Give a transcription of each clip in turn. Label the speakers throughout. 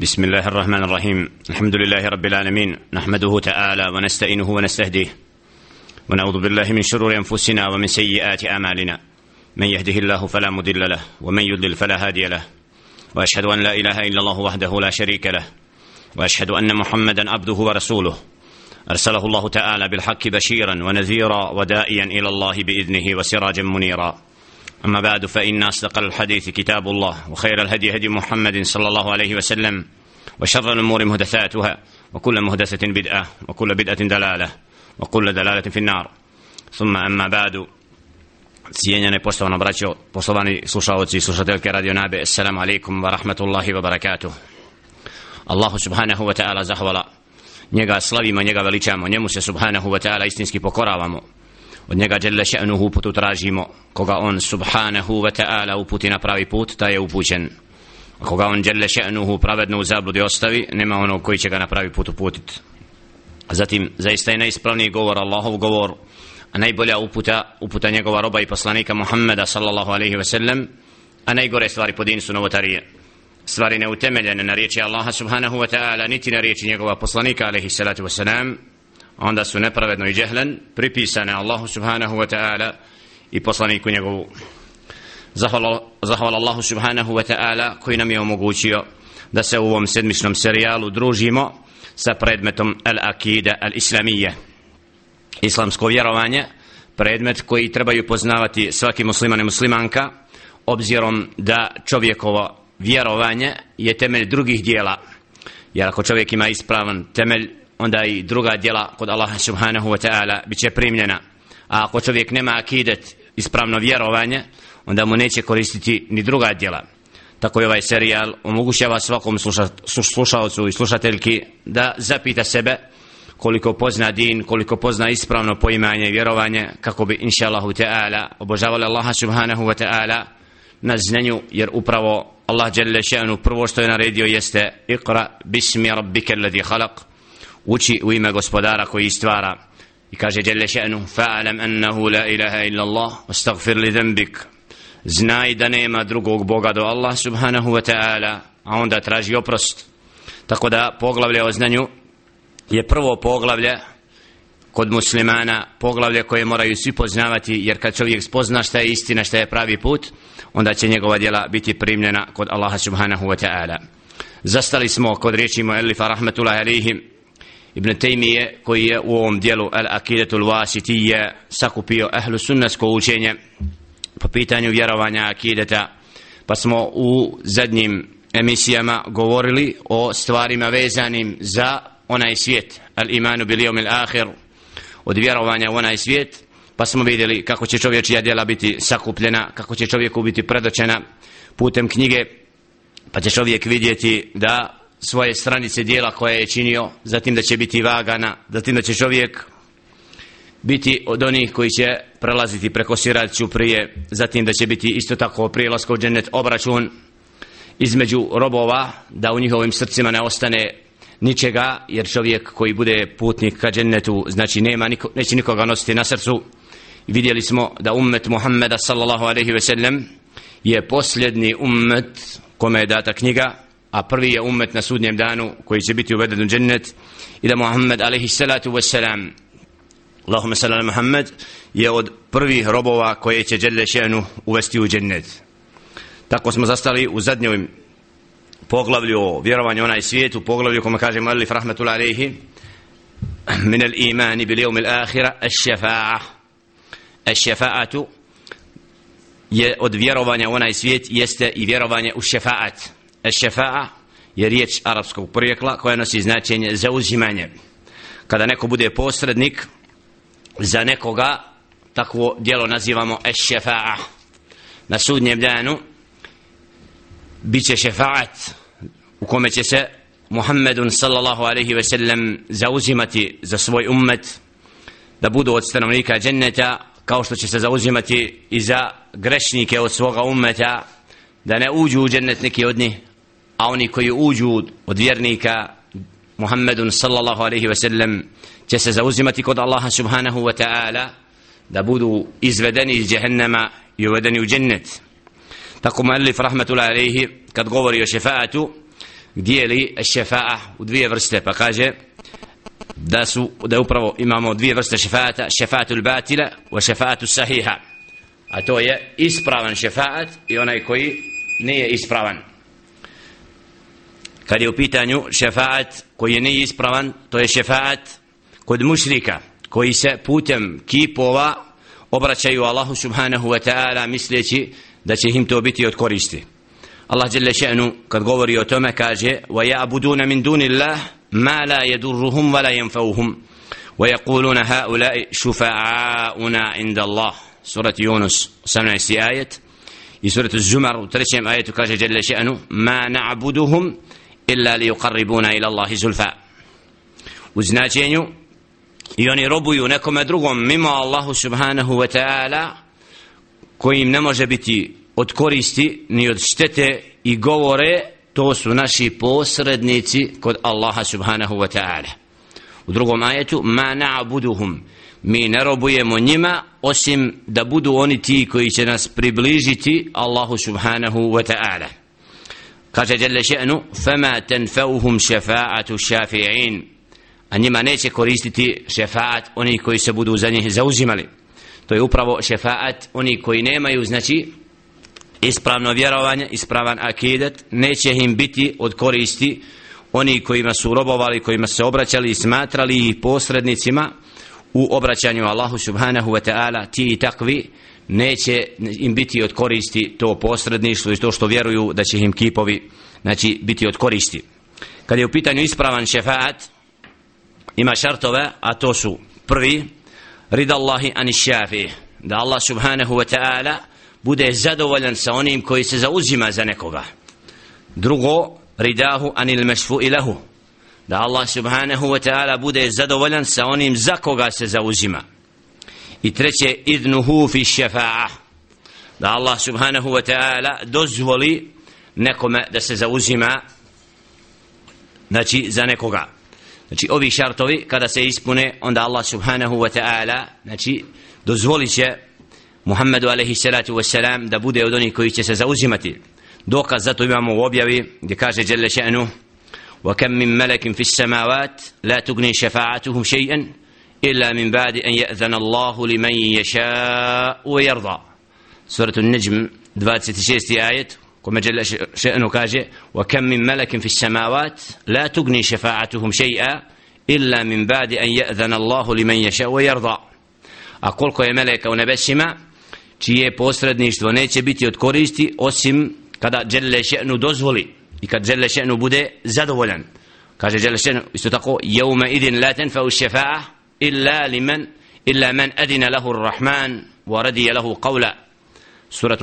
Speaker 1: بسم الله الرحمن الرحيم. الحمد لله رب العالمين. نحمده تعالى ونستعينه ونستهديه. ونعوذ بالله من شرور أنفسنا ومن سيئات أعمالنا. من يهده الله فلا مضل له ومن يضلل فلا هادي له. وأشهد أن لا إله إلا الله وحده لا شريك له. وأشهد أن محمدا عبده ورسوله. أرسله الله تعالى بالحق بشيرا ونذيرا ودائيا إلى الله بإذنه وسراجا منيرا. أما بعد فإن أصدق الحديث كتاب الله وخير الهدي هدي محمد صلى الله عليه وسلم وشر الأمور مهدثاتها وكل مهدثة بدعة وكل بدعة دلالة وكل دلالة في النار ثم أما بعد cijenjene poštovano braćo, poštovani slušalci i slušateljke Radio Nabe, assalamu alaikum wa rahmatullahi wa barakatuh. Allahu subhanahu wa ta'ala zahvala, njega slavimo, njega veličamo, njemu se subhanahu wa ta'ala istinski pokoravamo. Od njega djelle še'nuhu uputu tražimo. Koga on subhanahu wa ta'ala uputi na pravi put ta je upućen. A koga on djelle še'nuhu pravedno u zabludi ostavi nema onog koji će ga na pravi put uputit. Zatim zaista je najispravniji govor Allahov govor a najbolja uputa uputa njegova roba i poslanika Muhammeda sallallahu alaihi ve sellem a najgore stvari po dinu su novotarije. Stvari neutemeljene na riječi Allaha subhanahu wa ta'ala niti na riječi njegova poslanika alaihi salatu wa salam onda su nepravedno i džehlen pripisane Allahu subhanahu wa ta'ala i poslaniku njegovu. Zahvala, zahvala Allahu subhanahu wa ta'ala koji nam je omogućio da se u ovom sedmičnom serijalu družimo sa predmetom Al-Akida Al-Islamije. Islamsko vjerovanje predmet koji trebaju poznavati svaki musliman i muslimanka obzirom da čovjekovo vjerovanje je temelj drugih dijela. Jer ako čovjek ima ispravan temelj onda i druga djela kod Allaha subhanahu wa ta'ala bit će primljena. A ako čovjek nema akidet ispravno vjerovanje onda mu neće koristiti ni druga djela. Tako je ovaj serijal omogućava svakom slušalcu i slušateljki da zapita sebe koliko pozna din, koliko pozna ispravno poimanje i vjerovanje kako bi inša Allahu ta'ala obožavali Allaha subhanahu wa ta'ala na znanju jer upravo Allah dželle še'nu prvo što je naredio jeste iqra bismi rabbika alladhi khalaq uči u ime gospodara koji stvara. I kaže jelle še'nu fa'alam annahu la ilaha illa Allah astagfir li zembik znaj da nema drugog Boga do Allah subhanahu wa ta'ala a onda traži oprost. Tako da poglavlje o znanju je prvo poglavlje kod muslimana poglavlje koje moraju svi poznavati jer kad čovjek spozna šta je istina šta je pravi put onda će njegova djela biti primljena kod Allaha subhanahu wa ta'ala. Zastali smo kod riječi mu Elifa rahmatullahi alihim Ibn Taymije koji je u ovom dijelu Al-Akidatul Wasitije sakupio ehlu sunnasko učenje po pitanju vjerovanja akideta pa smo u zadnjim emisijama govorili o stvarima vezanim za onaj svijet al-imanu bil jomil ahir od vjerovanja u onaj svijet pa smo vidjeli kako će čovječija djela biti sakupljena kako će čovjeku biti predočena putem knjige pa će čovjek vidjeti da svoje stranice dijela koje je činio, zatim da će biti vagana, zatim da će čovjek biti od onih koji će prelaziti preko siraću prije, zatim da će biti isto tako prije u džennet obračun između robova, da u njihovim srcima ne ostane ničega, jer čovjek koji bude putnik ka džennetu, znači nema, niko, neće nikoga nositi na srcu. Vidjeli smo da ummet Muhammeda sallallahu alaihi ve sellem je posljedni ummet kome je data knjiga, a prvi je ummet na sudnjem danu koji će biti uveden u džennet i da Muhammed alaihi salatu wassalam Allahumma sallam Muhammed je od prvih robova koje će dželle šenu uvesti u džennet tako smo zastali u zadnjoj poglavlju o vjerovanju onaj svijet u poglavlju kome kaže Muallif rahmatul alaihi من الإيمان باليوم الآخرة الشفاعة الشفاعة je od vjerovanja u onaj svijet jeste i vjerovanje u šefaat šefa'a je riječ arapskog porijekla koja nosi značenje za uzimanje. Kada neko bude posrednik za nekoga, takvo dijelo nazivamo šefa'a. Na sudnjem danu bit će šefa'at u kome će se Muhammedun sallallahu alaihi ve sellem zauzimati za svoj ummet da budu od stanovnika dženneta kao što će se zauzimati i za grešnike od svoga ummeta da ne uđu u džennet neki od njih a oni koji uđu od vjernika Muhammedun sallallahu alaihi ve sellem će se zauzimati kod Allaha subhanahu wa ta'ala da budu izvedeni iz džehennema i uvedeni u džennet. Tako muallif rahmatullahi alaihi kad govori o šefaatu dijeli šefa'a u dvije vrste pa kaže da su da upravo imamo dvije vrste šefaata šefatul batila wa šefatul sahiha. A to je ispravan šefaat i onaj koji nije ispravan kad je u pitanju šefaat koji nije ispravan to je šefaat kod mušrika koji se putem kipova obraćaju Allahu subhanahu wa ta'ala misleći da će im to biti od koristi. Allah dželle še'nu kad govori o tome kaže wa ya'buduna min dunillah ma la yadurruhum wa la yanfa'uhum. Wa yaquluna ha'ula'i shufa'a'una inda Allah Sura Yunus 18. ajet. I sura Zumar u ayet ajetu kaže dželle še'nu ma na'buduhum illa li yuqarribuna ila Allahi zulfa. U značenju i oni robuju nekome drugom mimo Allahu subhanahu wa ta'ala koji ne može biti od koristi ni od štete i govore to su naši posrednici kod Allaha subhanahu wa ta'ala. U drugom ajetu ma na'buduhum. Mi ne robujemo njima osim da budu oni ti koji će nas približiti Allahu subhanahu wa ta'ala kaže jelle še'nu fama tenfeuhum šefa'atu šafi'in a njima neće koristiti šefa'at oni koji se budu za njih zauzimali. To je upravo šefa'at oni koji nemaju znači ispravno vjerovanje, ispravan akidet, neće im biti od koristi oni kojima su robovali, kojima se obraćali i smatrali ih posrednicima u obraćanju Allahu subhanahu wa ta'ala, ti i takvi, neće im biti od koristi to posredništvo i to što vjeruju da će im kipovi znači, biti od koristi. Kad je u pitanju ispravan šefaat, ima šartove, a to su prvi, rida Allahi ani šafi, da Allah subhanahu wa ta'ala bude zadovoljan sa onim koji se zauzima za nekoga drugo ridahu anil mešfu ilahu da Allah subhanahu wa ta'ala bude zadovoljan sa onim za koga se zauzima i treće idnuhu fi šefa'a da Allah subhanahu wa ta'ala dozvoli nekome da se zauzima znači za nekoga znači ovi šartovi kada se ispune onda Allah subhanahu wa ta'ala znači dozvolit će Muhammedu alaihi salatu wassalam da bude od onih koji će se zauzimati dokaz zato imamo u objavi gdje kaže Jelle še'nu وكم من ملك في السماوات لا تغني شفاعتهم شيئا إلا من بعد أن يأذن الله لمن يشاء ويرضى. سورة النجم 26 آية. كما جل شأنه كاجي وكم من ملك في السماوات لا تغني شفاعتهم شيئا إلا من بعد أن يأذن الله لمن يشاء ويرضى. أقول كو ملك ونبسما čije posredništvo neće biti od koristi osim kada Đelle še'nu dozvoli i kad Đelle še'nu bude zadovoljan. Kaže Đelle še'nu isto tako jevme šefa'a illa liman إلا من adina له الرحمن wa له lahu سورة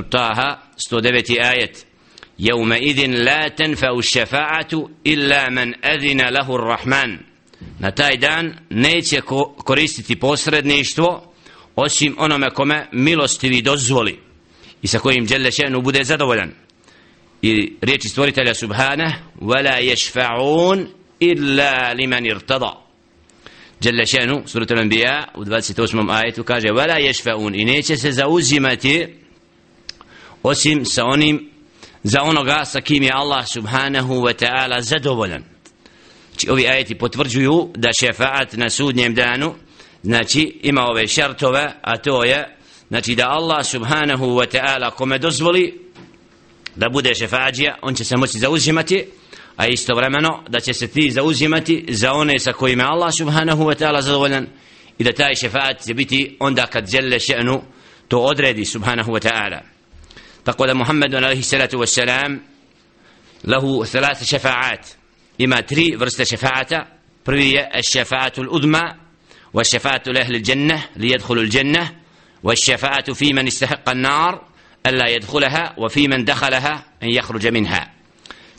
Speaker 1: suratu 109. آية يومئذ idin la الشفاعة إلا illa أذن adina الرحمن rahman na taj dan neće koristiti posredništvo osim onome kome milostivi dozvoli i sa kojim Đelle še'nu bude zadovoljan. I riječi stvoritelja subhana wala yashfa'un illa liman irtada. Đelle še'nu suratul anbiya u 28. ajetu kaže wala yashfa'un i neće se zauzimati osim sa onim za onoga sa kim je Allah subhanahu wa ta'ala zadovoljan Či ovi ajeti potvrđuju da šefaat na sudnjem danu znači ima ove šartove a to je znači da Allah subhanahu wa ta'ala kome dozvoli da bude šefađija on će se moći zauzimati a istovremeno da će se ti zauzimati za one sa kojima Allah subhanahu wa ta'ala zadovoljan i da taj šefaat će biti onda kad žele še'nu to odredi subhanahu wa ta'ala tako da Muhammedu alaihi salatu wa salam lahu thalatha šefaat ima tri vrste šefaata prvi je šefaatu l'udma والشفاعة لأهل الجنة ليدخلوا الجنة والشفاعة في من استحق النار ألا يدخلها وفي من دخلها أن يخرج منها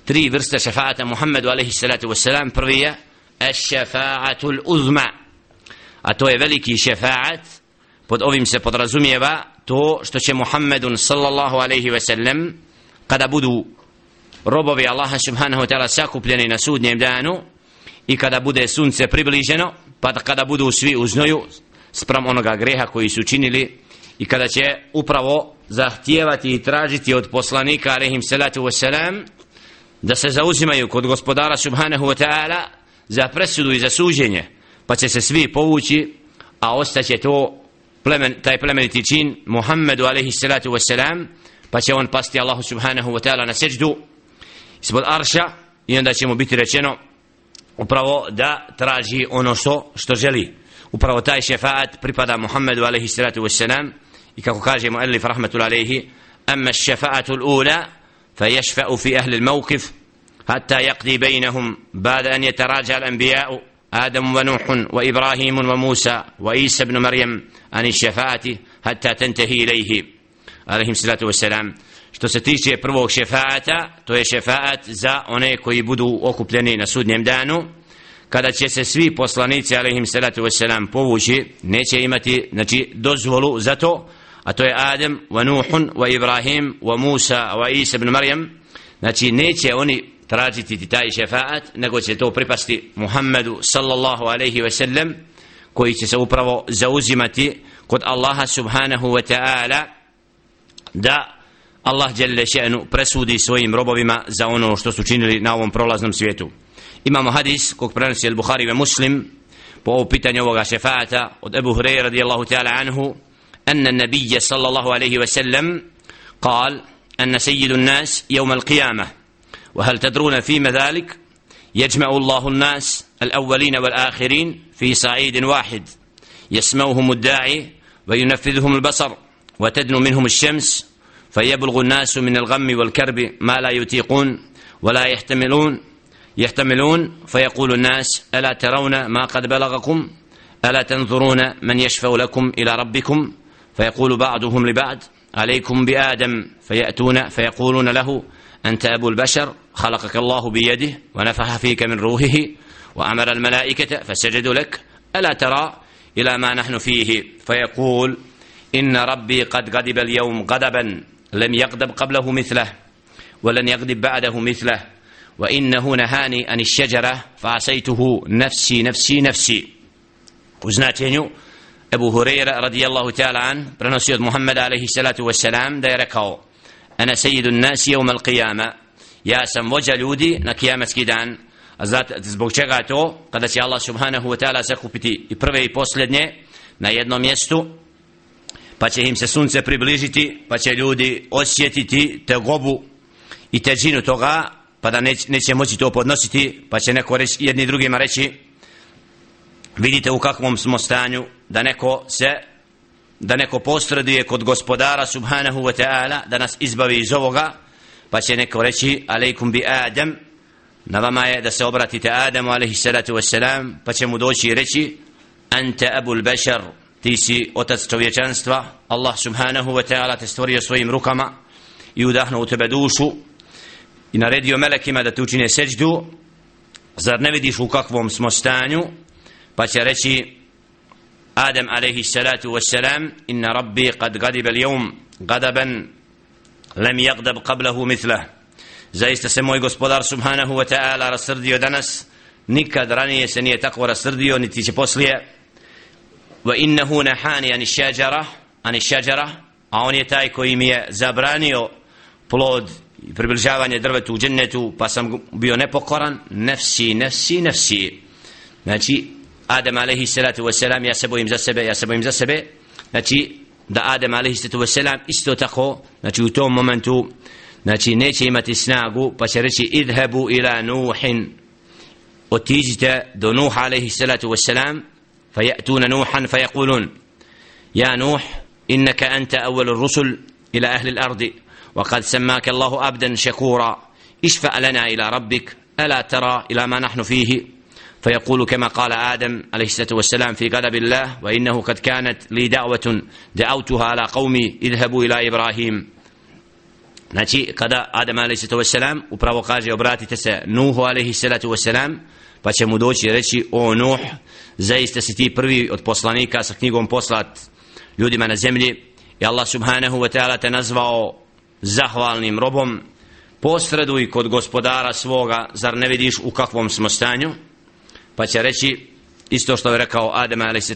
Speaker 1: tri vrste šefaata Muhammedu alaihi salatu wassalam. Prvi je šefaatul uzma. A to je veliki šefaat. Pod ovim se podrazumijeva to što će Muhammedun sallallahu alaihi wasallam kada budu robovi Allaha subhanahu wa ta'ala sakupljeni na sudnjem danu i kada bude sunce približeno pa kada budu svi u znoju sprem onoga greha koji su činili i kada će upravo zahtijevati i tražiti od poslanika alaihim salatu wasalam da se zauzimaju kod gospodara subhanahu wa ta'ala za presudu i za suđenje pa će se svi povući a ostaće to plemen, taj plemeniti čin Muhammedu alaihi salatu wasalam pa će on pasti Allahu subhanahu wa ta'ala na seđdu ispod arša i onda će mu biti rečeno upravo da traži ono što, što želi. Upravo taj šefaat pripada Muhammedu alaihi salatu wasalam i kako kaže mu Elif rahmatul alaihi amma šefaatu l'ula فيشفأ في أهل الموقف حتى يقضي بينهم بعد أن يتراجع الأنبياء آدم ونوح وإبراهيم وموسى وعيسى بن مريم عن الشفاعة حتى تنتهي إليه عليهم الصلاة والسلام što se tiče prvog šefaata to je šefaat za one koji budu okupljeni na sudnjem danu kada će se svi poslanici alaihim salatu wasalam povući neće imati znači dozvolu za to a to je Adem wa Nuhun wa Ibrahim wa Musa wa Isa ibn Marijam, znači neće oni tražiti taj šefaat nego će to pripasti Muhammedu sallallahu alaihi ve sellem, koji će se upravo zauzimati kod Allaha subhanahu wa ta'ala da Allah jelle še'nu presudi svojim robovima za ono što su činili na ovom prolaznom svijetu. Imamo hadis kog prenosi al-Bukhari ve Muslim po pitanju pitanje ovoga šefaata od Ebu Hureyre radijallahu ta'ala anhu أن النبي صلى الله عليه وسلم قال أن سيد الناس يوم القيامة. وهل تدرون فيما ذلك؟ يجمع الله الناس الأولين والآخرين في صعيد واحد. يسموهم الداعي وينفذهم البصر وتدنو منهم الشمس. فيبلغ الناس من الغم والكرب ما لا يطيقون ولا يحتملون. يحتملون فيقول الناس ألا ترون ما قد بلغكم؟ ألا تنظرون من يشفع لكم إلى ربكم؟ فيقول بعضهم لبعض عليكم بآدم فيأتون فيقولون له أنت أبو البشر خلقك الله بيده ونفح فيك من روحه وأمر الملائكة فسجدوا لك ألا ترى إلى ما نحن فيه؟ فيقول إن ربي قد غضب اليوم غضبا لم يغضب قبله مثله ولن يغضب بعده مثله وإنه نهاني عن الشجرة فعصيته نفسي نفسي نفسي. وزناتينيو Ebu Hureyre radijallahu ta'ala an prenosi od Muhammeda alaihi salatu wassalam da je rekao Ana sejidu nasi jevma al qiyama Ja sam vođa ljudi na kijametski dan. A znate zbog čega to? Kada će Allah subhanahu wa ta'ala zakupiti i prve i posljednje Na jednom mjestu Pa će im se sunce približiti Pa će ljudi osjetiti tegobu I težinu toga Pa da neće, neće moći to podnositi Pa će neko reći, jedni drugima reći vidite u kakvom smo stanju da neko se da neko postraduje kod gospodara subhanahu wa ta'ala da nas izbavi iz ovoga pa će neko reći alejkum bi Adam na vama je da se obratite Adamu alaihi salatu wassalam pa će mu doći i reći anta abul bešar ti si otac čovječanstva Allah subhanahu wa ta'ala te stvorio svojim rukama i udahnuo u tebe dušu i naredio melekima da te učine seđdu. Zar ne vidiš u kakvom smo stanju? Pa će reći Adam alaihi salatu wassalam inna rabbi qad gadiba al-yawm gadaban lam yagdab qablahu mithlah zaista se moj gospodar subhanahu wa ta'ala rasrdio danas. Nikad ranije se nije tako rasrdio niti će poslije. Wa innahu nahani ani šajara an šajara a on je taj koji mi je zabranio plod i približavanje drvetu u džennetu pa sam bio nepokoran. Nefsi, nefsi, nefsi. Znači آدم عليه الصلاة والسلام يا بۆ ئیمزە سەبێ يا بۆ ئیمزە سەبێ نەچی دا ئادەم عليه الصلاة والسلام إستو تخو. نەچی و ممنتو مۆمەنت و ما نێچەیمەتی سناگو إذهبوا إلى نوح. وتيجت دو نوح عليه الصلاة والسلام فيأتون نوحا فيقولون يا نوح إنك أنت أول الرسل إلى أهل الأرض وقد سماك الله أبدا شكورا. اشفع لنا إلى ربك ألا ترى إلى ما نحن فيه؟ فيقول كما قال آدم عليه الصلاة والسلام في غضب الله وإنه قد كانت لي دعوة دعوتها على قومي اذهبوا إلى إبراهيم Znači, kada Adam a.s. upravo kaže obratite se Nuhu a.s. pa će mu doći reći o Nuh, zaista si ti prvi od poslanika sa knjigom poslat ljudima na zemlji i Allah subhanahu wa ta'ala te nazvao zahvalnim robom posreduj kod gospodara svoga zar ne vidiš u kakvom smo stanju Pa će reći isto što je rekao Adam a.s.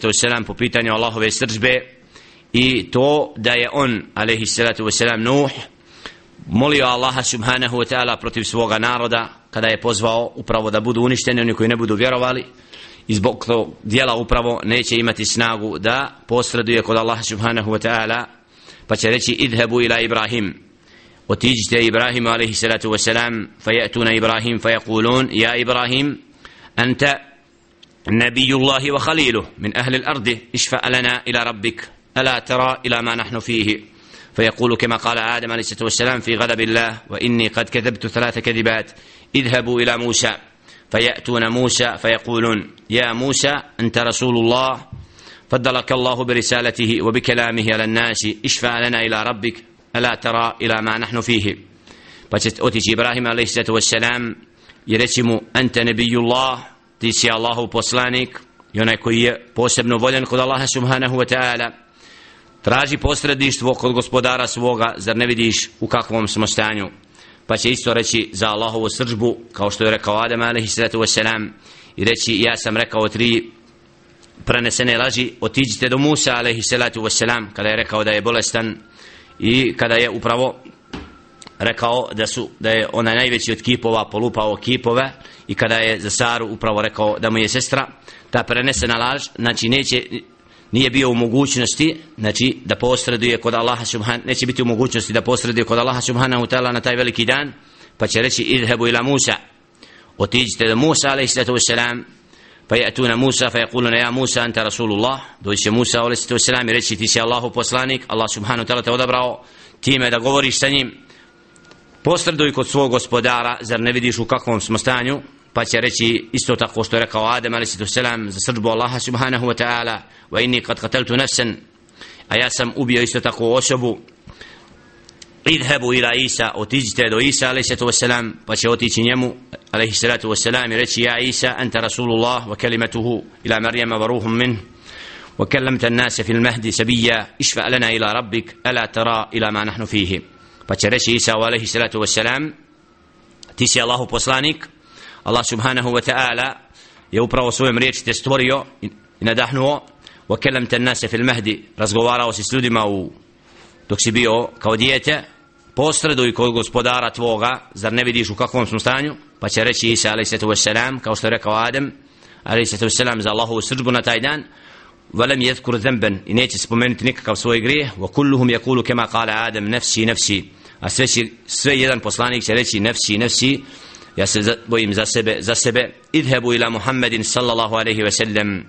Speaker 1: po pitanju Allahove sržbe i to da je on a.s. Nuh molio Allaha subhanahu wa ta'ala protiv svoga naroda kada je pozvao upravo da budu uništeni oni koji ne budu vjerovali i zbog tog dijela upravo neće imati snagu da posreduje kod Allaha subhanahu wa ta'ala pa će reći idhebu ila Ibrahim otiđite Ibrahim alaihi salatu wasalam fajatuna Ibrahim fajakulun ja Ibrahim anta نبي الله وخليله من أهل الأرض اشفع لنا إلى ربك ألا ترى إلى ما نحن فيه. فيقول كما قال آدم عليه الصلاة والسلام في غضب الله وإني قد كذبت ثلاث كذبات اذهبوا إلى موسى. فيأتون موسى فيقولون يا موسى أنت رسول الله. فضلك الله برسالته وبكلامه على الناس اشفع لنا إلى ربك ألا ترى إلى ما نحن فيه. فتأتي إبراهيم عليه الصلاة والسلام يرسم أنت نبي الله ti si Allahu poslanik i onaj koji je posebno voljen kod Allaha subhanahu wa ta'ala. Traži posredništvo kod gospodara svoga zar ne vidiš u kakvom smo stanju? Pa će isto reći za Allahovu sržbu kao što je rekao Adam alaihi sallatu wasalam i reći ja sam rekao tri prenesene laži otiđite do Musa alaihi sallatu wasalam kada je rekao da je bolestan i kada je upravo rekao da su da je onaj najveći od kipova polupao kipove i kada je za Saru upravo rekao da mu je sestra ta prenesena laž znači neće nije bio u mogućnosti znači da posreduje kod Allaha subhanahu neće biti u mogućnosti da posreduje kod Allaha subhanahu ta'ala na taj veliki dan pa će reći idhebu ila Musa. Otiđite do Musa alaihi sallatu wassalam pa je Musa fa jekuluna ja Musa anta Rasulullah. Dođe Musa alaihi sallatu wassalam i reći ti si Allahu poslanik. Allah subhanahu ta'ala te odabrao time da govoriš sa njim. Posreduj kod svog gospodara zar ne vidiš u kakvom smo stanju pa će reći isto tako što je rekao Adem alaihi sallatu wassalam za srđbu Allaha subhanahu wa ta'ala wa inni kad qateltu nafsan a ja sam ubio isto tako osobu idhebu ila Isa otiđite do Isa alaihi sallatu wassalam pa će otići njemu wassalam i reći ja Isa anta rasulullah wa kalimatuhu ila Marijama wa ruhum min وكلمت الناس في المهد سبيا اشفع لنا إلى ربك ألا ترى إلى ما نحن فيه فشرش عيسى عليه الصلاة والسلام تيسي الله poslanik Allah subhanahu wa ta'ala je upravo svojom riječi te stvorio i nadahnuo وكلمت الناس في المهدي razgovarao si s ljudima u dok si bio kao dijete posreduj kod gospodara tvoga zar ne vidiš u kakvom smo stanju pa će reći Isa a.s. kao što je rekao Adem a.s. za Allahovu srđbu na taj dan ولم يذكر ذنبا i neće spomenuti nikakav svoj grijeh وكلهم يقول كما قال آدم نفسي نفسي a sve, sve jedan poslanik će reći nefsi nefsi ja se bojim za sebe za sebe idhebu ila Muhammedin sallallahu alaihi ve sellem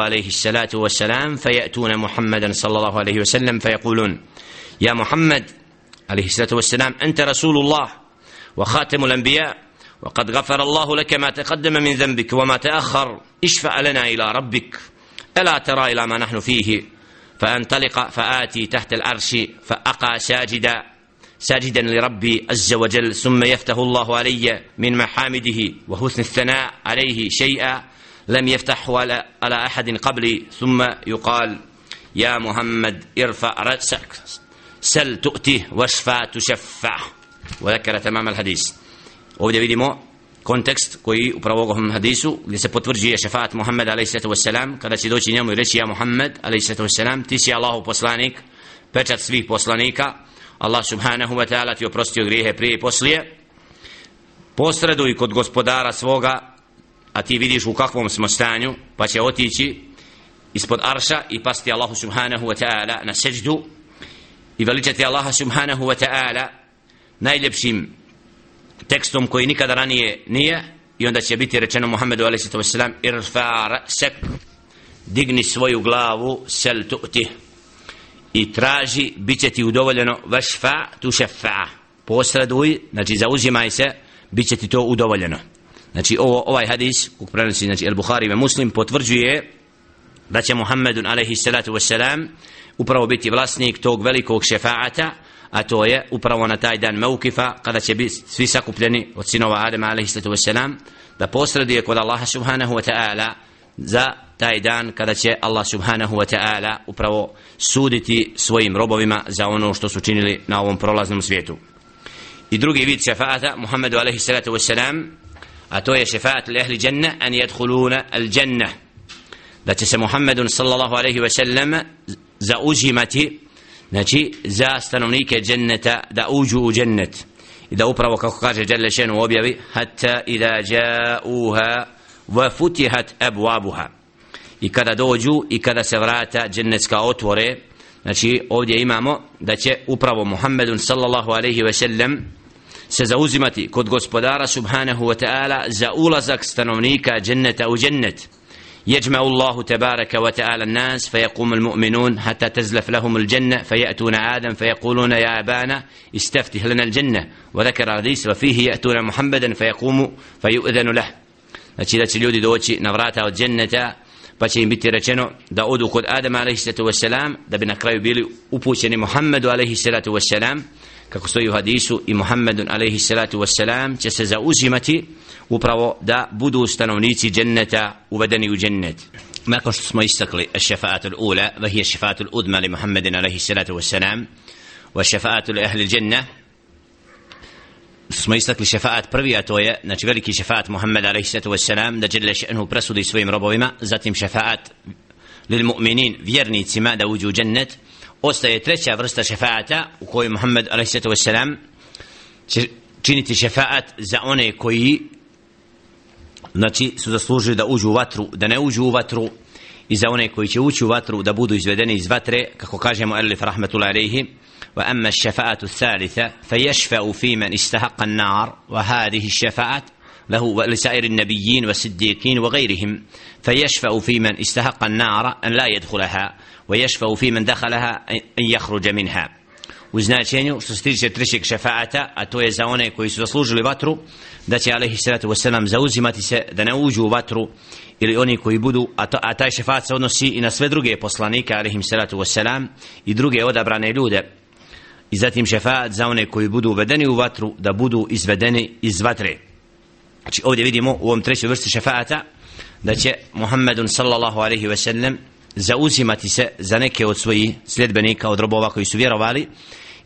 Speaker 1: alaihi salatu wa salam fajatuna Muhammedan sallallahu alaihi ve sellem fajakulun ja Muhammed alaihi salatu wa salam ente Rasulullah wa khatimul anbiya وقد غفر الله لك ما تقدم من ذنبك وما تأخر اشفع لنا إلى ربك ألا ترى إلى ما نحن فيه فأنطلق فآتي تحت العرش فأقى ساجدا ساجدا لربي عز وجل ثم يفتح الله علي من محامده وحسن الثناء عليه شيئا لم يفتحه على, أحد قبلي ثم يقال يا محمد ارفع رأسك سل تؤتيه واشفى تشفع وذكر تمام الحديث. ovdje vidimo kontekst koji upravo ovom hadisu gdje se potvrđuje šefaat Muhammed a.s. kada će doći njemu i reći ja Muhammed a.s. ti si Allahov poslanik pečat svih poslanika Allah subhanahu wa ta'ala ti oprostio grijehe prije i poslije posreduj kod gospodara svoga a ti vidiš u kakvom smo stanju pa će otići ispod arša i pasti Allahu subhanahu wa ta'ala na seđdu i veličati Allaha subhanahu wa ta'ala najljepšim tekstom koji nikada ranije nije i onda će biti rečeno Muhammedu a.s. irfa ra'sak digni svoju glavu sel tu'ti i traži bit će ti udovoljeno vašfa tu šefa posreduj znači zauzimaj se bit će ti to udovoljeno znači ovo, ovaj hadis kog prenosi znači El Bukhari ve Muslim potvrđuje da će Muhammedun a.s. upravo biti vlasnik tog velikog šefaata a to je upravo na taj dan Meukifa kada će biti svi sakupljeni od sinova Adama a.s. da posreduje kod Allaha subhanahu wa ta'ala za taj dan kada će Allah subhanahu wa ta'ala upravo suditi svojim robovima za ono što su činili na ovom prolaznom svijetu i drugi vid šefaata Muhammedu a.s. a to je šefaat li ahli dženne an jedhuluna al dženne da će se Muhammedun sallallahu alaihi wa sallam zauzimati znači za stanovnike dženneta da uđu u džennet. I da upravo kako kaže Đelle Šenu objavi hatta ida ja'uha wa futihat abwabuha. I kada dođu i kada se vrata džennetska otvore znači ovdje imamo da će upravo Muhammedun sallallahu alaihi ve sellem se zauzimati kod gospodara subhanahu wa ta'ala za ulazak stanovnika dženneta u džennet. يجمع الله تبارك وتعالى الناس فيقوم المؤمنون حتى تزلف لهم الجنة فيأتون آدم فيقولون يا أبانا استفتح لنا الجنة وذكر الحديث وفيه يأتون محمدا فيقوم فيؤذن له znači da će ljudi doći na vrata od dženneta pa će im biti rečeno da odu kod Adama alaihi sallatu wassalam da bi na kraju bili upućeni Muhammedu alaihi sallatu wassalam kako stoji u hadisu i Muhammedun alaihi salatu wassalam će se zauzimati upravo da budu stanovnici dženneta uvedeni u džennet. Nakon što smo istakli šefaatu ula vahije šefaatu udma li Muhammedin alaihi salatu wassalam wa šefaatu ahli dženna smo istakli šefaat prvi a to je znači veliki šefaat Muhammed alaihi salatu wassalam da dželle še'nu presudi svojim robovima zatim šefaat lil mu'minin vjernicima da uđu u džennet ostaje treća vrsta šefaata u kojoj Muhammed a.s. će činiti šefaat za one koji znači su zaslužili da uđu u vatru, da ne uđu u vatru i za one koji će ući u vatru da budu izvedeni iz vatre, kako kažemo Elif rahmetullahi alejhi wa amma ash-shafa'atu ath-thalitha fa fi man istahaqa nar, wa hadhihi ash-shafa'at له ولسائر النبيين والصديقين وغيرهم فيشفع في من استحق النار أن لا يدخلها ويشفع في من دخلها أن يخرج منها u značenju što se tiče trećeg šefaata a to je za one koji su zaslužili vatru da će alaihi salatu wasalam zauzimati se da ne uđu u vatru ili oni koji budu a, to, a taj šefaat se odnosi i na sve druge poslanike alaihi salatu wasalam i druge odabrane ljude i zatim šefaat za one koji budu uvedeni u vatru da budu izvedeni iz vatre znači ovdje vidimo u ovom trećoj vrsti šefaata da će Muhammedun sallallahu alaihi wasallam zauzimati se za neke od svojih sljedbenika od robova koji su vjerovali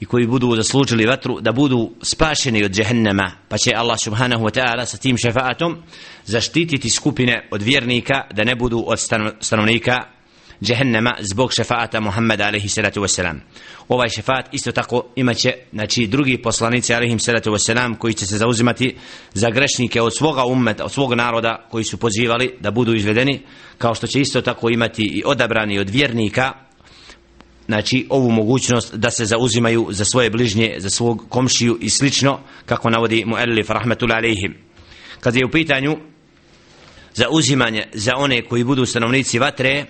Speaker 1: i koji budu zaslužili vatru da budu spašeni od džehennema. Pa će Allah subhanahu wa ta'ala sa tim šefaatom zaštititi skupine od vjernika da ne budu od stanovnika džehennema zbog šefaata Muhammeda alaihi salatu wasalam ovaj šefaat isto tako imaće znači drugi poslanici alaihi salatu wasalam koji će se zauzimati za grešnike od svoga ummeta od svog naroda koji su pozivali da budu izvedeni kao što će isto tako imati i odabrani od vjernika znači ovu mogućnost da se zauzimaju za svoje bližnje za svog komšiju i slično kako navodi muallif rahmetul alaihim kad je u pitanju za uzimanje za one koji budu stanovnici vatre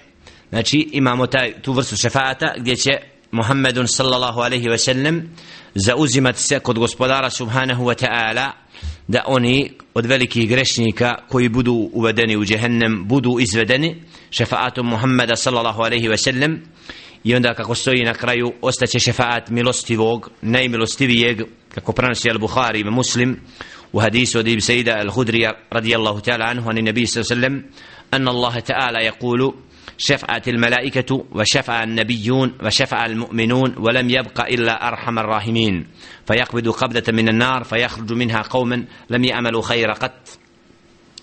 Speaker 1: znači imamo taj, tu vrstu šefata gdje će Muhammedun sallallahu alaihi ve sellem zauzimati se kod gospodara subhanahu wa ta'ala da oni od velikih grešnika koji budu uvedeni u džehennem budu izvedeni šefaatom Muhammeda sallallahu alaihi ve sellem i onda kako stoji na kraju ostaće šefaat milostivog najmilostivijeg kako prenosi al-Bukhari i Muslim u hadisu od Ibn Sejda al-Hudrija radijallahu ta'ala anhu ani nabi sallallahu alaihi ve sellem أن الله تعالى يقول شفعت الملائكة وشفع النبيون وشفع المؤمنون ولم يبق إلا أرحم الراحمين. فيقبض قبضة من النار فيخرج منها قوما لم يعملوا خير قط.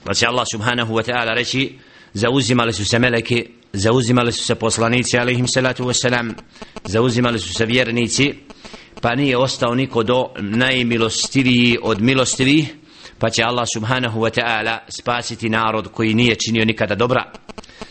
Speaker 1: رسي الله سبحانه وتعالى رشي زوزي ما لسوس ملك زوزي ما لسوس بوصلانيت عليه الصلاة والسلام زوزي ما لسوس بيرنيت فاني أستوني كدو نايمي لستري أدمي لستري pa će Allah subhanahu wa ta'ala spasiti narod koji nije činio nikada dobra.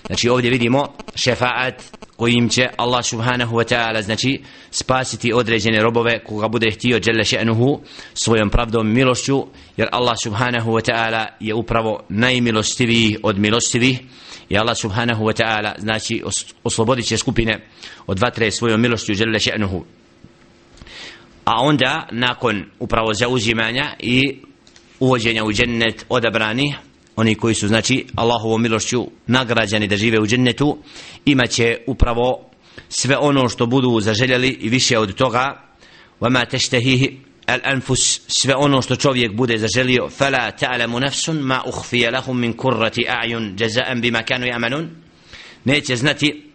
Speaker 1: Znači ovdje vidimo šefaat kojim će Allah subhanahu wa ta'ala znači spasiti određene robove koga bude htio dželle še'nuhu svojom pravdom milošću jer Allah subhanahu wa ta'ala je upravo najmilostiviji od milostivih i Allah subhanahu wa ta'ala znači oslobodit će skupine od vatre svojom milošću dželle še'nuhu a onda nakon upravo zauzimanja i uvođenja u džennet odabrani oni koji su znači Allahovom milošću nagrađani da žive u džennetu imaće upravo sve ono što budu zaželjeli i više od toga وما تشتهيه الأنفس sve ono što čovjek bude zaželio فلا تعلم نفس ما أخفي لهم من كرة أعين جزاء بما كانوا يعملون neće znati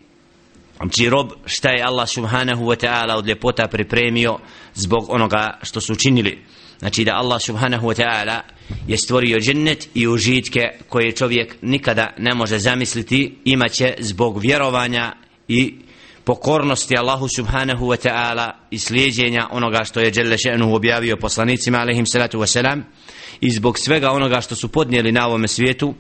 Speaker 1: Znači rob šta je Allah subhanahu wa ta'ala od ljepota pripremio zbog onoga što su učinili znači da Allah subhanahu wa ta'ala je stvorio džennet i užitke koje čovjek nikada ne može zamisliti imaće zbog vjerovanja i pokornosti Allahu subhanahu wa ta'ala i slijedjenja onoga što je Đelle še'nu objavio poslanicima alaihim salatu wa salam i zbog svega onoga što su podnijeli na ovome svijetu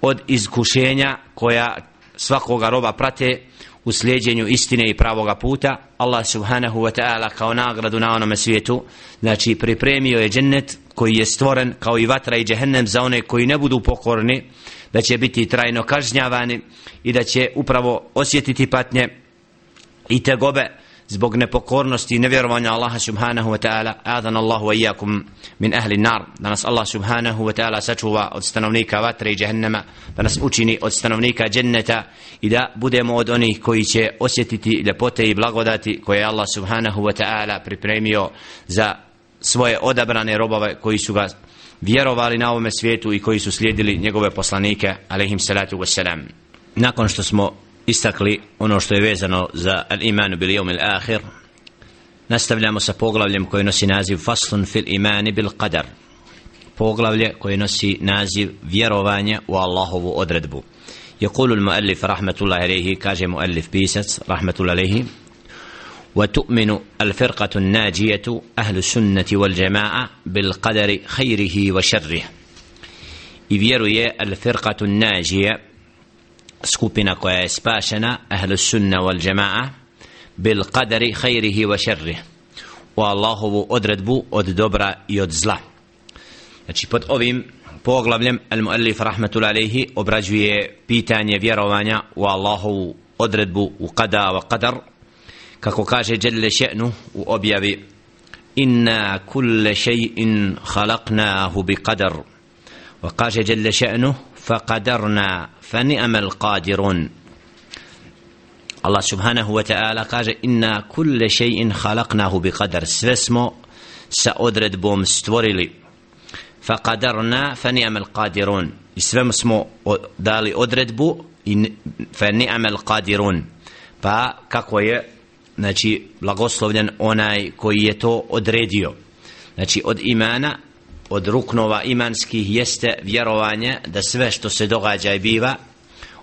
Speaker 1: od iskušenja koja svakoga roba prate u slijedjenju istine i pravoga puta Allah subhanahu wa ta'ala kao nagradu na onome svijetu znači pripremio je džennet koji je stvoren kao i vatra i džehennem za one koji ne budu pokorni da će biti trajno kažnjavani i da će upravo osjetiti patnje i tegobe zbog nepokornosti i nevjerovanja Allaha subhanahu wa ta'ala. Adan Allahu wa iyakum min ahli nar da nas Allah subhanahu wa ta'ala sačuva od stanovnika vatre i jahannama da nas učini od stanovnika dženneta i da budemo od onih koji će osjetiti ljepote i blagodati koje Allah subhanahu wa ta'ala pripremio za svoje odabrane robove koji su ga vjerovali na ovome svijetu i koji su slijedili njegove poslanike alaihim salatu wassalam nakon što smo istakli ono što je vezano za al-imanu bil jom il-akhir nastavljamo sa poglavljem koji nosi naziv faslun fil imani bil qadar poglavlje koji nosi naziv vjerovanje u Allahovu odredbu يقول المؤلف رحمة الله عليه كاجي مؤلف بيسس رحمة الله عليه وتؤمن الفرقة الناجية أهل السنة والجماعة بالقدر خيره وشره يفيروا الفرقة الناجية skupina koja je spašena ahlu sunna wal jamaa bil qadari khairihi wa sharri u Allahovu odredbu od dobra i od zla. Znači pod ovim poglavljem al muallif rahmetul alayhi obrađuje pitanje vjerovanja u Allahovu odredbu u qada wa qadar. Kako kaže jelle še'nu u objavi inna kulle še'in khalaqnahu bi qadar. Wa kaže jelle še'nu فقدرنا فنعم القادرون الله سبحانه وتعالى قال إنا كل شيء خلقناه بقدر سوسمو سأدرد بوم ستوريلي فقدرنا فنعم القادرون سوسمو دالي أدرد بو فنعم القادرون pa kako je znači blagoslovljen onaj koji je to odredio znači od imana od ruknova imanskih jeste vjerovanje da sve što se događa i biva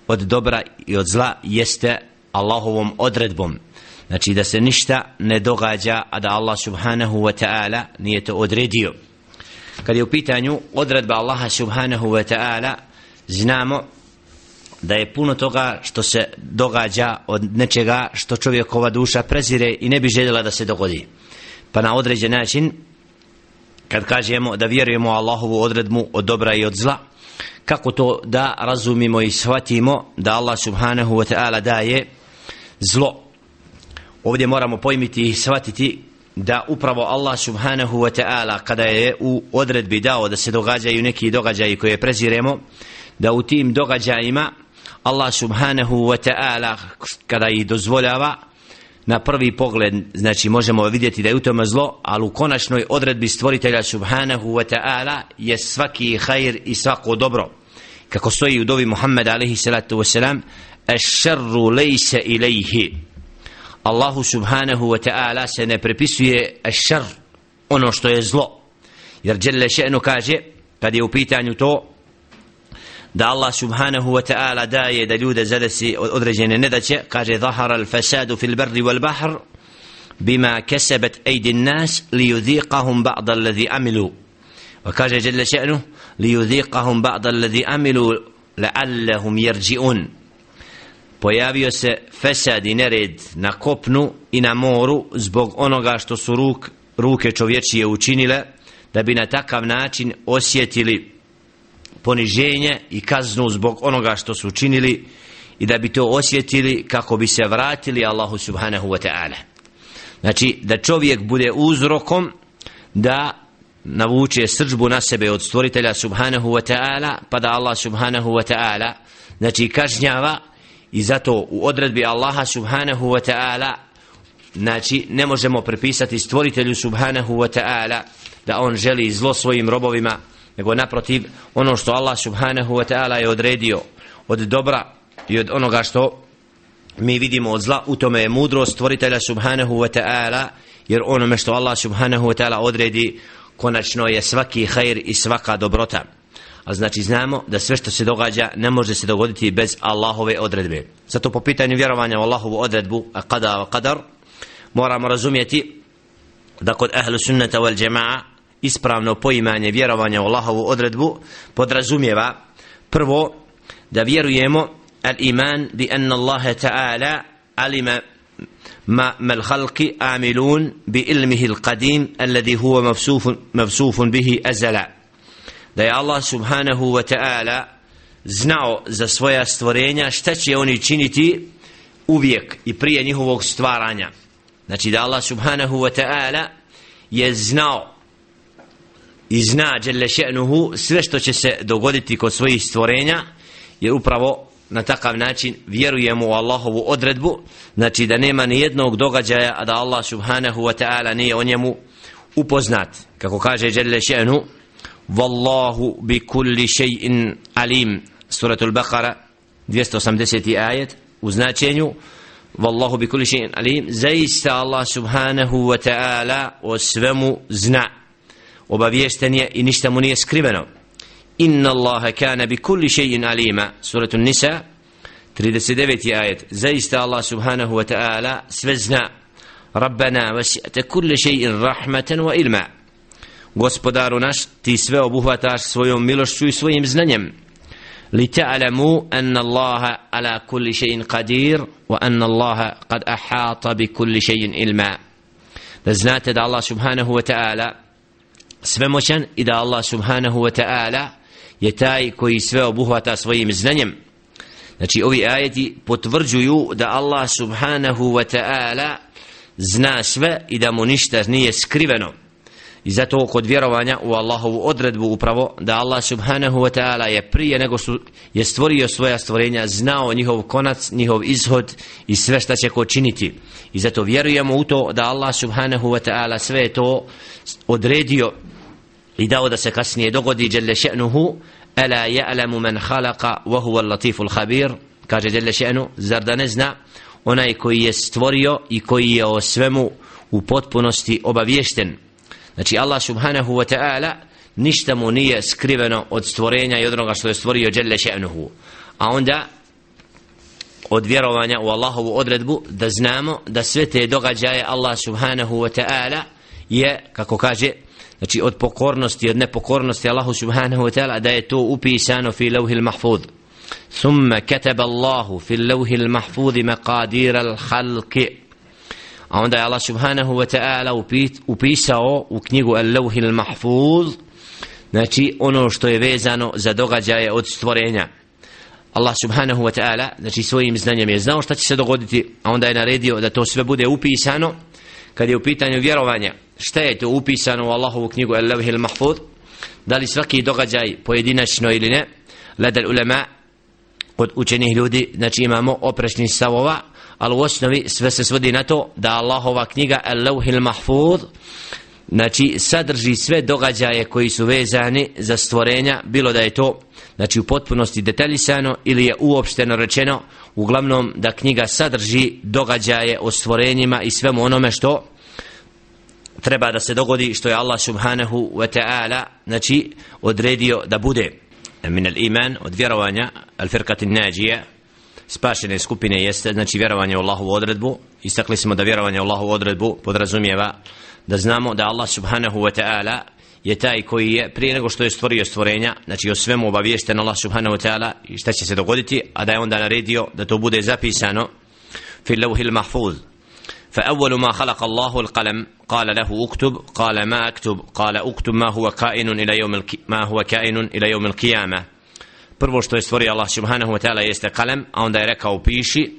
Speaker 1: od dobra i od zla jeste Allahovom odredbom. Znači da se ništa ne događa a da Allah subhanahu wa ta'ala nije to odredio. Kad je u pitanju odredba Allaha subhanahu wa ta'ala znamo da je puno toga što se događa od nečega što čovjekova duša prezire i ne bi željela da se dogodi. Pa na određen način kad kažemo da vjerujemo Allahovu odredbu od dobra i od zla kako to da razumimo i shvatimo da Allah subhanahu wa ta'ala daje zlo? Ovdje moramo pojmiti i shvatiti da upravo Allah subhanahu wa ta'ala kada je u odredbi dao da se događaju neki događaji koje preziremo da u tim događajima Allah subhanahu wa ta'ala kada ih dozvoljava na prvi pogled znači možemo vidjeti da je u tome zlo ali u konačnoj odredbi stvoritelja subhanahu wa ta'ala je svaki hajr i svako dobro. Kako stoji u dovi Muhammed alaihi salatu wasalam ašarru lejse ilaihi Allahu subhanahu wa ta'ala se ne prepisuje ašar ono što je zlo. Jer Đelle še'nu kaže kad je u pitanju to da Allah subhanahu wa ta'ala daje da ljude zadesi određene nedaće. Kaže zahara al-fasadu fil barri wal bahr bima kasabat aydi an-nas li yudhiqahum ba'd alladhi amilu. Wa kaže jalla sha'nu li yudhiqahum ba'd alladhi amilu la'allahum yarji'un. Pojavio se fesad i nered na kopnu i na moru zbog onoga što su ruk, ruke čovječije učinile da bi na takav način osjetili poniženje i kaznu zbog onoga što su učinili i da bi to osjetili kako bi se vratili Allahu subhanahu wa ta'ala. Znači da čovjek bude uzrokom da navuče srđbu na sebe od stvoritelja subhanahu wa ta'ala pa da Allah subhanahu wa ta'ala znači kažnjava i zato u odredbi Allaha subhanahu wa ta'ala znači ne možemo prepisati stvoritelju subhanahu wa ta'ala da on želi zlo svojim robovima nego naprotiv ono što Allah subhanahu wa ta'ala je odredio od dobra i od onoga što mi vidimo od zla u tome je mudrost stvoritelja subhanahu wa ta'ala jer onome što Allah subhanahu wa ta'ala odredi konačno je svaki khair i svaka dobrota.
Speaker 2: A znači znamo da sve što se događa ne može se dogoditi bez Allahove odredbe. Zato po pitanju vjerovanja u Allahovu odredbu a kada a kadar moramo razumjeti da kod ahlu sunnata wal jama'a ispravno poimanje vjerovanja u Allahovu odredbu podrazumijeva prvo da vjerujemo al iman bi anna Allah ta'ala alima ما ما الخلق عاملون بعلمه القديم الذي هو مفسوف مفسوف به أزلا da je Allah subhanahu wa ta'ala znao za svoja stvorenja šta će oni činiti uvijek i prije njihovog stvaranja znači da Allah subhanahu wa ta'ala je znao i zna djelle še'nuhu sve što će se dogoditi kod svojih stvorenja jer upravo na takav način vjerujemo u Allahovu odredbu znači da nema ni jednog događaja a da Allah subhanahu wa ta'ala nije o njemu upoznat. Kako kaže Jelle še'nu Wallahu bi kulli še'in alim. Suratul Baqara 280. ajet u značenju Wallahu bi kulli še'in alim. Zaista Allah subhanahu wa ta'ala o svemu zna. وبابيستنيا إنشتموني سكريبنا إن الله كان بكل شيء عليما. سورة النساء. 39 آية. زيست الله سبحانه وتعالى سفزنا ربنا وسعت كل شيء رحمة وإلما. غسبدار ناش تي سوى بوهاتاش سوى ميلوشتو سوى مزنانيم لتعلموا أن الله على كل شيء قدير وأن الله قد أحاط بكل شيء إلما لزنات الله سبحانه وتعالى svemoćan i da Allah subhanahu wa ta'ala je taj koji sve obuhvata svojim znanjem. Znači ovi ajeti potvrđuju da Allah subhanahu wa ta'ala zna sve i da mu ništa nije skriveno. I zato kod vjerovanja u Allahovu odredbu upravo da Allah subhanahu wa ta'ala je prije nego su, je stvorio svoja stvorenja znao njihov konac, njihov izhod i sve šta će ko činiti. I zato vjerujemo u to da Allah subhanahu wa ta'ala sve to odredio i dao da se kasnije dogodi jelle še'nuhu ala ja'lamu man khalaqa wa huwa al-latif al-khabir kaže jelle še'nu zar da ne zna onaj koji je stvorio i koji je o svemu u potpunosti obaviješten? Znači Allah subhanahu wa ta'ala ništa mu nije skriveno od stvorenja i od onoga što je stvorio jelle še'nuhu. A onda od vjerovanja u Allahovu odredbu da znamo da sve te događaje Allah subhanahu wa ta'ala je kako kaže znači od pokornosti od nepokornosti Allahu subhanahu wa ta'ala da je to upisano fi lauhil mahfuz. Thumma kataba Allahu fi lawhil mahfuz maqadir al khalq a onda je Allah subhanahu wa ta'ala upisao u knjigu al lawhil mahfuz znači ono što je vezano za događaje od stvorenja. Allah subhanahu wa ta'ala znači svojim znanjem je znao šta će se dogoditi a onda je naredio da to sve bude upisano. Kad je u pitanju vjerovanja šta je to upisano u Allahovu knjigu Al-Lawhi Al-Mahfud da li svaki događaj pojedinačno ili ne? Ladal ulema kod učenih ljudi znači imamo oprešni stavova ali u osnovi sve se svodi na to da Allahova knjiga Al-Lawhi Al-Mahfud znači sadrži sve događaje koji su vezani za stvorenja bilo da je to znači u potpunosti detaljisano ili je uopšteno rečeno uglavnom da knjiga sadrži događaje o stvorenjima i svemu onome što treba da se dogodi što je Allah subhanahu wa ta'ala znači odredio da bude. Min al iman od vjerovanja al firqatin nađija spašene skupine jeste znači vjerovanje u Allahovu odredbu. Istakli smo da vjerovanje u Allahovu odredbu podrazumijeva da znamo da Allah subhanahu wa ta'ala je taj koji je prije nego što je stvorio stvorenja znači o svemu obaviješten Allah subhanahu wa ta'ala i šta će se dogoditi a da je onda naredio da to bude zapisano fi lauhil mahfuz. فأول ما خلق الله القلم قال له اكتب قال ما أكتب قال اكتب ما هو كائن إلى يوم الك... ما هو كائن إلى يوم القيامة prvo što je stvorio Allah subhanahu wa ta'ala jeste kalem a onda je rekao piši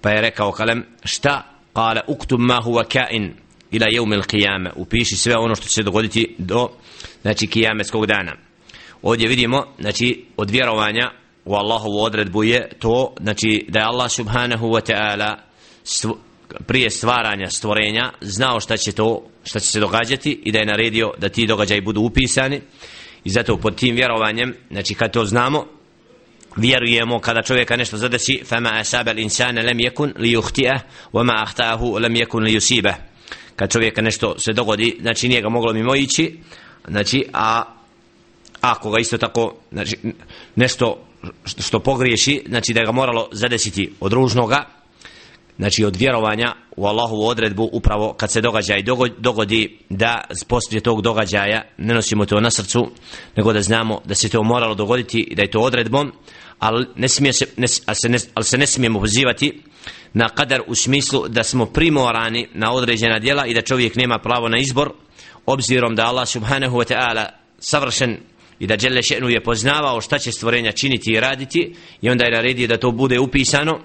Speaker 2: pa je rekao kalem šta kale uktub ma huwa kain ila jevmi il qiyame upiši sve ono što će se dogoditi do znači kijametskog dana ovdje vidimo znači od vjerovanja u Allahovu odredbu je to znači da je Allah subhanahu wa ta'ala prije stvaranja stvorenja znao šta će to šta će se događati i da je naredio da ti događaji budu upisani. I zato pod tim vjerovanjem znači kad to znamo vjerujemo kada čovjeka nešto zadesi fama asaba al-insana lam yakun li yukhti'ah wa ma akhta'ahu lam yakun li yusibah kad čovjeka nešto se dogodi znači nije ga moglo mimo ići znači a ako ga isto tako znači, nešto što pogriješi znači da ga moralo zadesiti od ružnoga znači od vjerovanja u Allahovu odredbu upravo kad se događa i dogodi da poslije tog događaja ne nosimo to na srcu nego da znamo da se to moralo dogoditi i da je to odredbom ali ne smije se, ne, ali se, ne, ali se ne smijemo pozivati na kadar u smislu da smo primorani na određena djela i da čovjek nema pravo na izbor obzirom da Allah subhanahu wa ta'ala savršen i da Đelešenu je poznavao šta će stvorenja činiti i raditi i onda je naredio da to bude upisano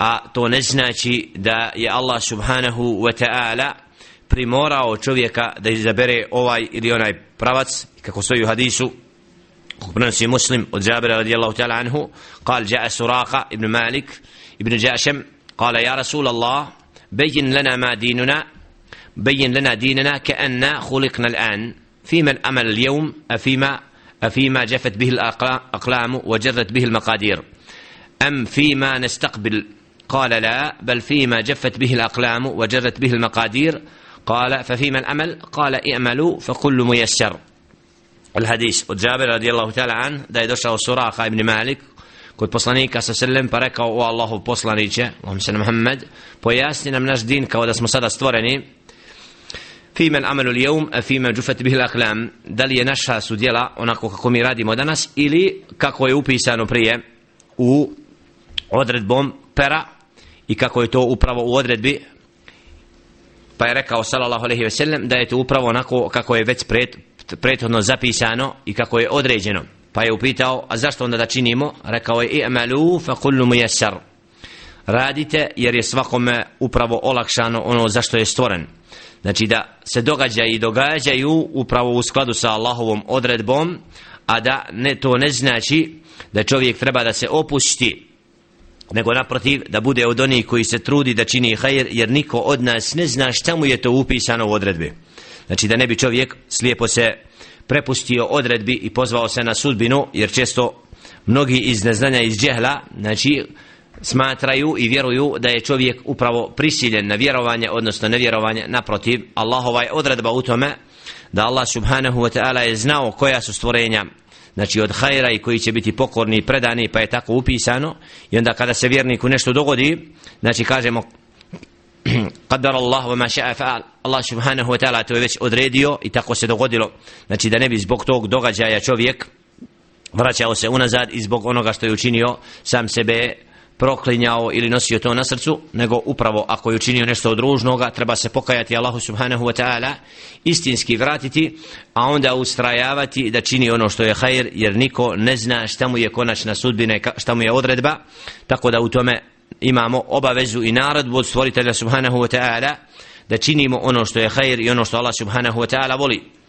Speaker 2: a to ne znači da je Allah subhanahu wa ta'ala primorao čovjeka da izabere ovaj ili onaj pravac. Kako stoji u hadisu prenosi muslim od Jabira radijallahu ta'ala anhu قال جاء سراقة ابن مالك ابن جاشم قال يا رسول الله بين لنا ما ديننا بين لنا ديننا كأننا خلقنا الآن فيما الأمل اليوم أفيما أفيما جفت به الأقلام وجرت به المقادير أم فيما نستقبل قال لا بل فيما جفت به الأقلام وجرت به المقادير قال ففيما الأمل قال اعملوا فكل ميسر الحديث وجابر رضي الله تعالى عنه دا يدوشا سراقة ابن مالك kod poslanika sa sellem pa rekao o Allahu poslaniće on se Muhammed pojasni nam naš din kao da smo sada stvoreni fi men amalu al-yawm fi ma jufat bihi al-aqlam da li je naša sudjela onako kako mi radimo danas ili kako je upisano prije u odredbom pera i kako je to upravo u odredbi pa je rekao sallallahu alejhi ve sellem da je to upravo onako kako je već pred, prethodno zapisano i kako je određeno. Pa je upitao a zašto onda da činimo? Rekao je i'malu fa kullu muyassar. Radite jer je svakome upravo olakšano ono zašto je stvoren. Znači da se događa i događaju upravo u skladu sa Allahovom odredbom a da ne to ne znači da čovjek treba da se opusti nego naprotiv da bude od onih koji se trudi da čini hajr jer niko od nas ne zna šta mu je to upisano u odredbi. Znači da ne bi čovjek slijepo se prepustio odredbi i pozvao se na sudbinu jer često mnogi iz neznanja iz džehla znači smatraju i vjeruju da je čovjek upravo prisiljen na vjerovanje odnosno nevjerovanje. Naprotiv Allahova je odredba u tome da Allah subhanahu wa ta'ala je znao koja su stvorenja znači od hajra i koji će biti pokorni i predani pa je tako upisano. I onda kada se vjerniku nešto dogodi znači kažemo qadar Allah wa ma sha'a fa'al. Allah subhanahu wa ta'ala to je već odredio i tako se dogodilo. Znači da ne bi zbog tog događaja čovjek vraćao se unazad i zbog onoga što je učinio sam sebe proklinjao ili nosio to na srcu, nego upravo ako je učinio nešto od ružnoga, treba se pokajati Allahu subhanahu wa ta'ala, istinski vratiti, a onda ustrajavati da čini ono što je hajr, jer niko ne zna šta mu je konačna sudbina šta mu je odredba, tako da u tome imamo obavezu i naredbu od stvoritelja subhanahu wa ta'ala, da činimo ono što je hajr i ono što Allah subhanahu wa ta'ala voli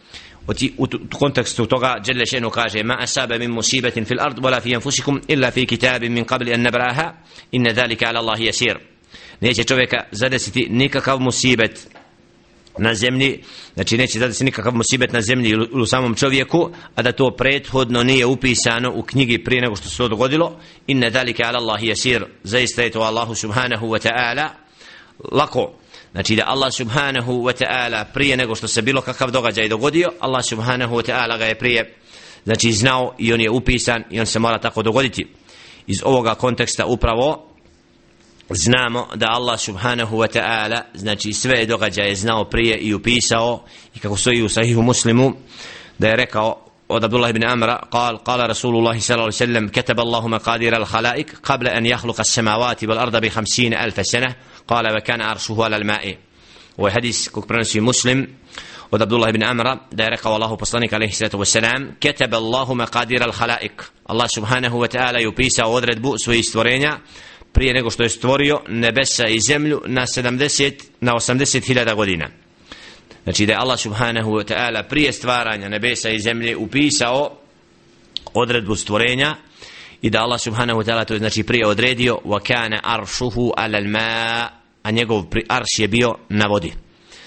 Speaker 2: u kontekstu toga Jelle šenu kaže ma asaba min musibatin fil ard wala fi anfusikum illa fi kitabin min qabli an nabraha inna dhalika ala Allahi yasir. Neće čovjeka zadesiti nikakav musibet na zemlji znači neće zadesiti nikakav musibet na zemlji ili u samom čovjeku a da to prethodno nije upisano u knjigi prije nego što se to dogodilo. Inna dhalika ala Allahi yasir. Zaista je to Allahu subhanahu wa ta'ala lako Znači da Allah subhanahu wa ta'ala prije nego što se bilo kakav događaj dogodio, Allah subhanahu wa ta'ala ga je prije znači znao i on je upisan i on se mora tako dogoditi. Iz ovoga konteksta upravo znamo da Allah subhanahu wa ta'ala znači sve događaje znao prije i upisao i kako stoji u sahihu muslimu da je rekao od Abdullah ibn Amra قال قال رسول الله صلى الله عليه وسلم كتب الله مقادير الخلائق قبل أن يخلق السماوات والأرض بخمسين ألف سنة قال وكان عرشه على الماء وحديث كوكبرنسي مسلم od Abdullah ibn Amra da je rekao Allahu poslanik alaihi sallatu wasalam ketebe Allahu maqadir al khalaik Allah subhanahu wa ta'ala je upisao odredbu svojih stvorenja prije nego što je stvorio nebesa i zemlju na 70 na 80 hiljada godina znači da je Allah subhanahu wa ta'ala prije stvaranja nebesa i zemlje upisao odredbu stvorenja i da Allah subhanahu wa ta'ala to je znači prije odredio wa kana arshuhu ala al-ma a njegov arš je bio na vodi.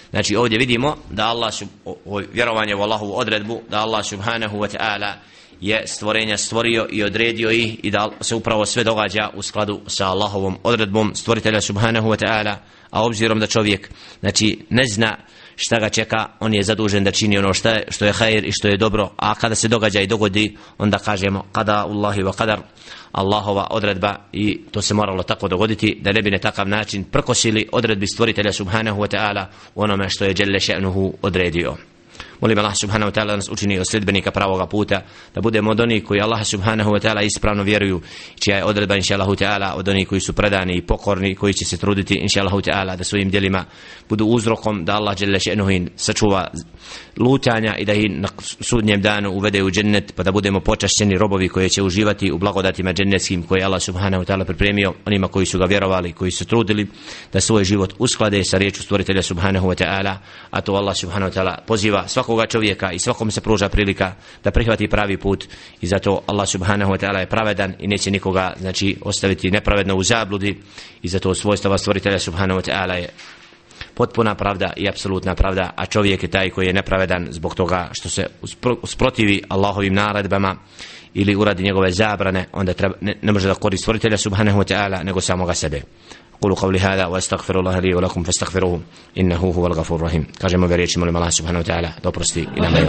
Speaker 2: Znači ovdje vidimo da Allah o, vjerovanje u Allahovu odredbu da Allah subhanahu wa ta'ala je stvorenja stvorio i odredio ih i da se upravo sve događa u skladu sa Allahovom odredbom stvoritelja subhanahu wa ta'ala a obzirom da čovjek znači ne zna šta ga čeka on je zadužen da čini ono što je, što je hajr i što je dobro a kada se događa i dogodi onda kažemo kada Allahi wa kadar, Allahova odredba i to se moralo tako dogoditi da ne bi na takav način prkosili odredbi stvoritelja subhanahu wa ta'ala onome što je Jelle še'nuhu odredio. Molim Allah subhanahu wa ta'ala da nas učini od sljedbenika pravoga puta, da budemo od onih koji Allah subhanahu wa ta'ala ispravno vjeruju, čija je odredba inša Allahu ta'ala od onih koji su predani i pokorni, koji će se truditi inša Allahu ta'ala da svojim djelima budu uzrokom da Allah jelle še'nuhin sačuva lutanja i da ih na sudnjem danu uvede u džennet pa da budemo počašćeni robovi koji će uživati u blagodatima džennetskim koje Allah subhanahu wa ta'ala pripremio onima koji su ga vjerovali, koji su trudili da svoj život usklade sa riječu stvoritelja subhanahu wa ta'ala a to Allah subhanahu wa ta'ala poziva svakoga čovjeka i svakom se pruža prilika da prihvati pravi put i zato Allah subhanahu wa ta'ala je pravedan i neće nikoga znači ostaviti nepravedno u zabludi i zato svojstava stvoritelja subhanahu wa ta'ala je potpuna pravda i apsolutna pravda, a čovjek je taj koji je nepravedan zbog toga što se usprotivi Allahovim naredbama ili uradi njegove zabrane, onda treba, ne, ne može da koristi stvoritelja subhanahu wa ta'ala, nego samoga sebe. أقول قولي هذا وأستغفر الله لي ولكم فاستغفروه إنه هو الغفور الرحيم. كاجم da riječ molim Allah subhanahu wa ta'ala da oprosti i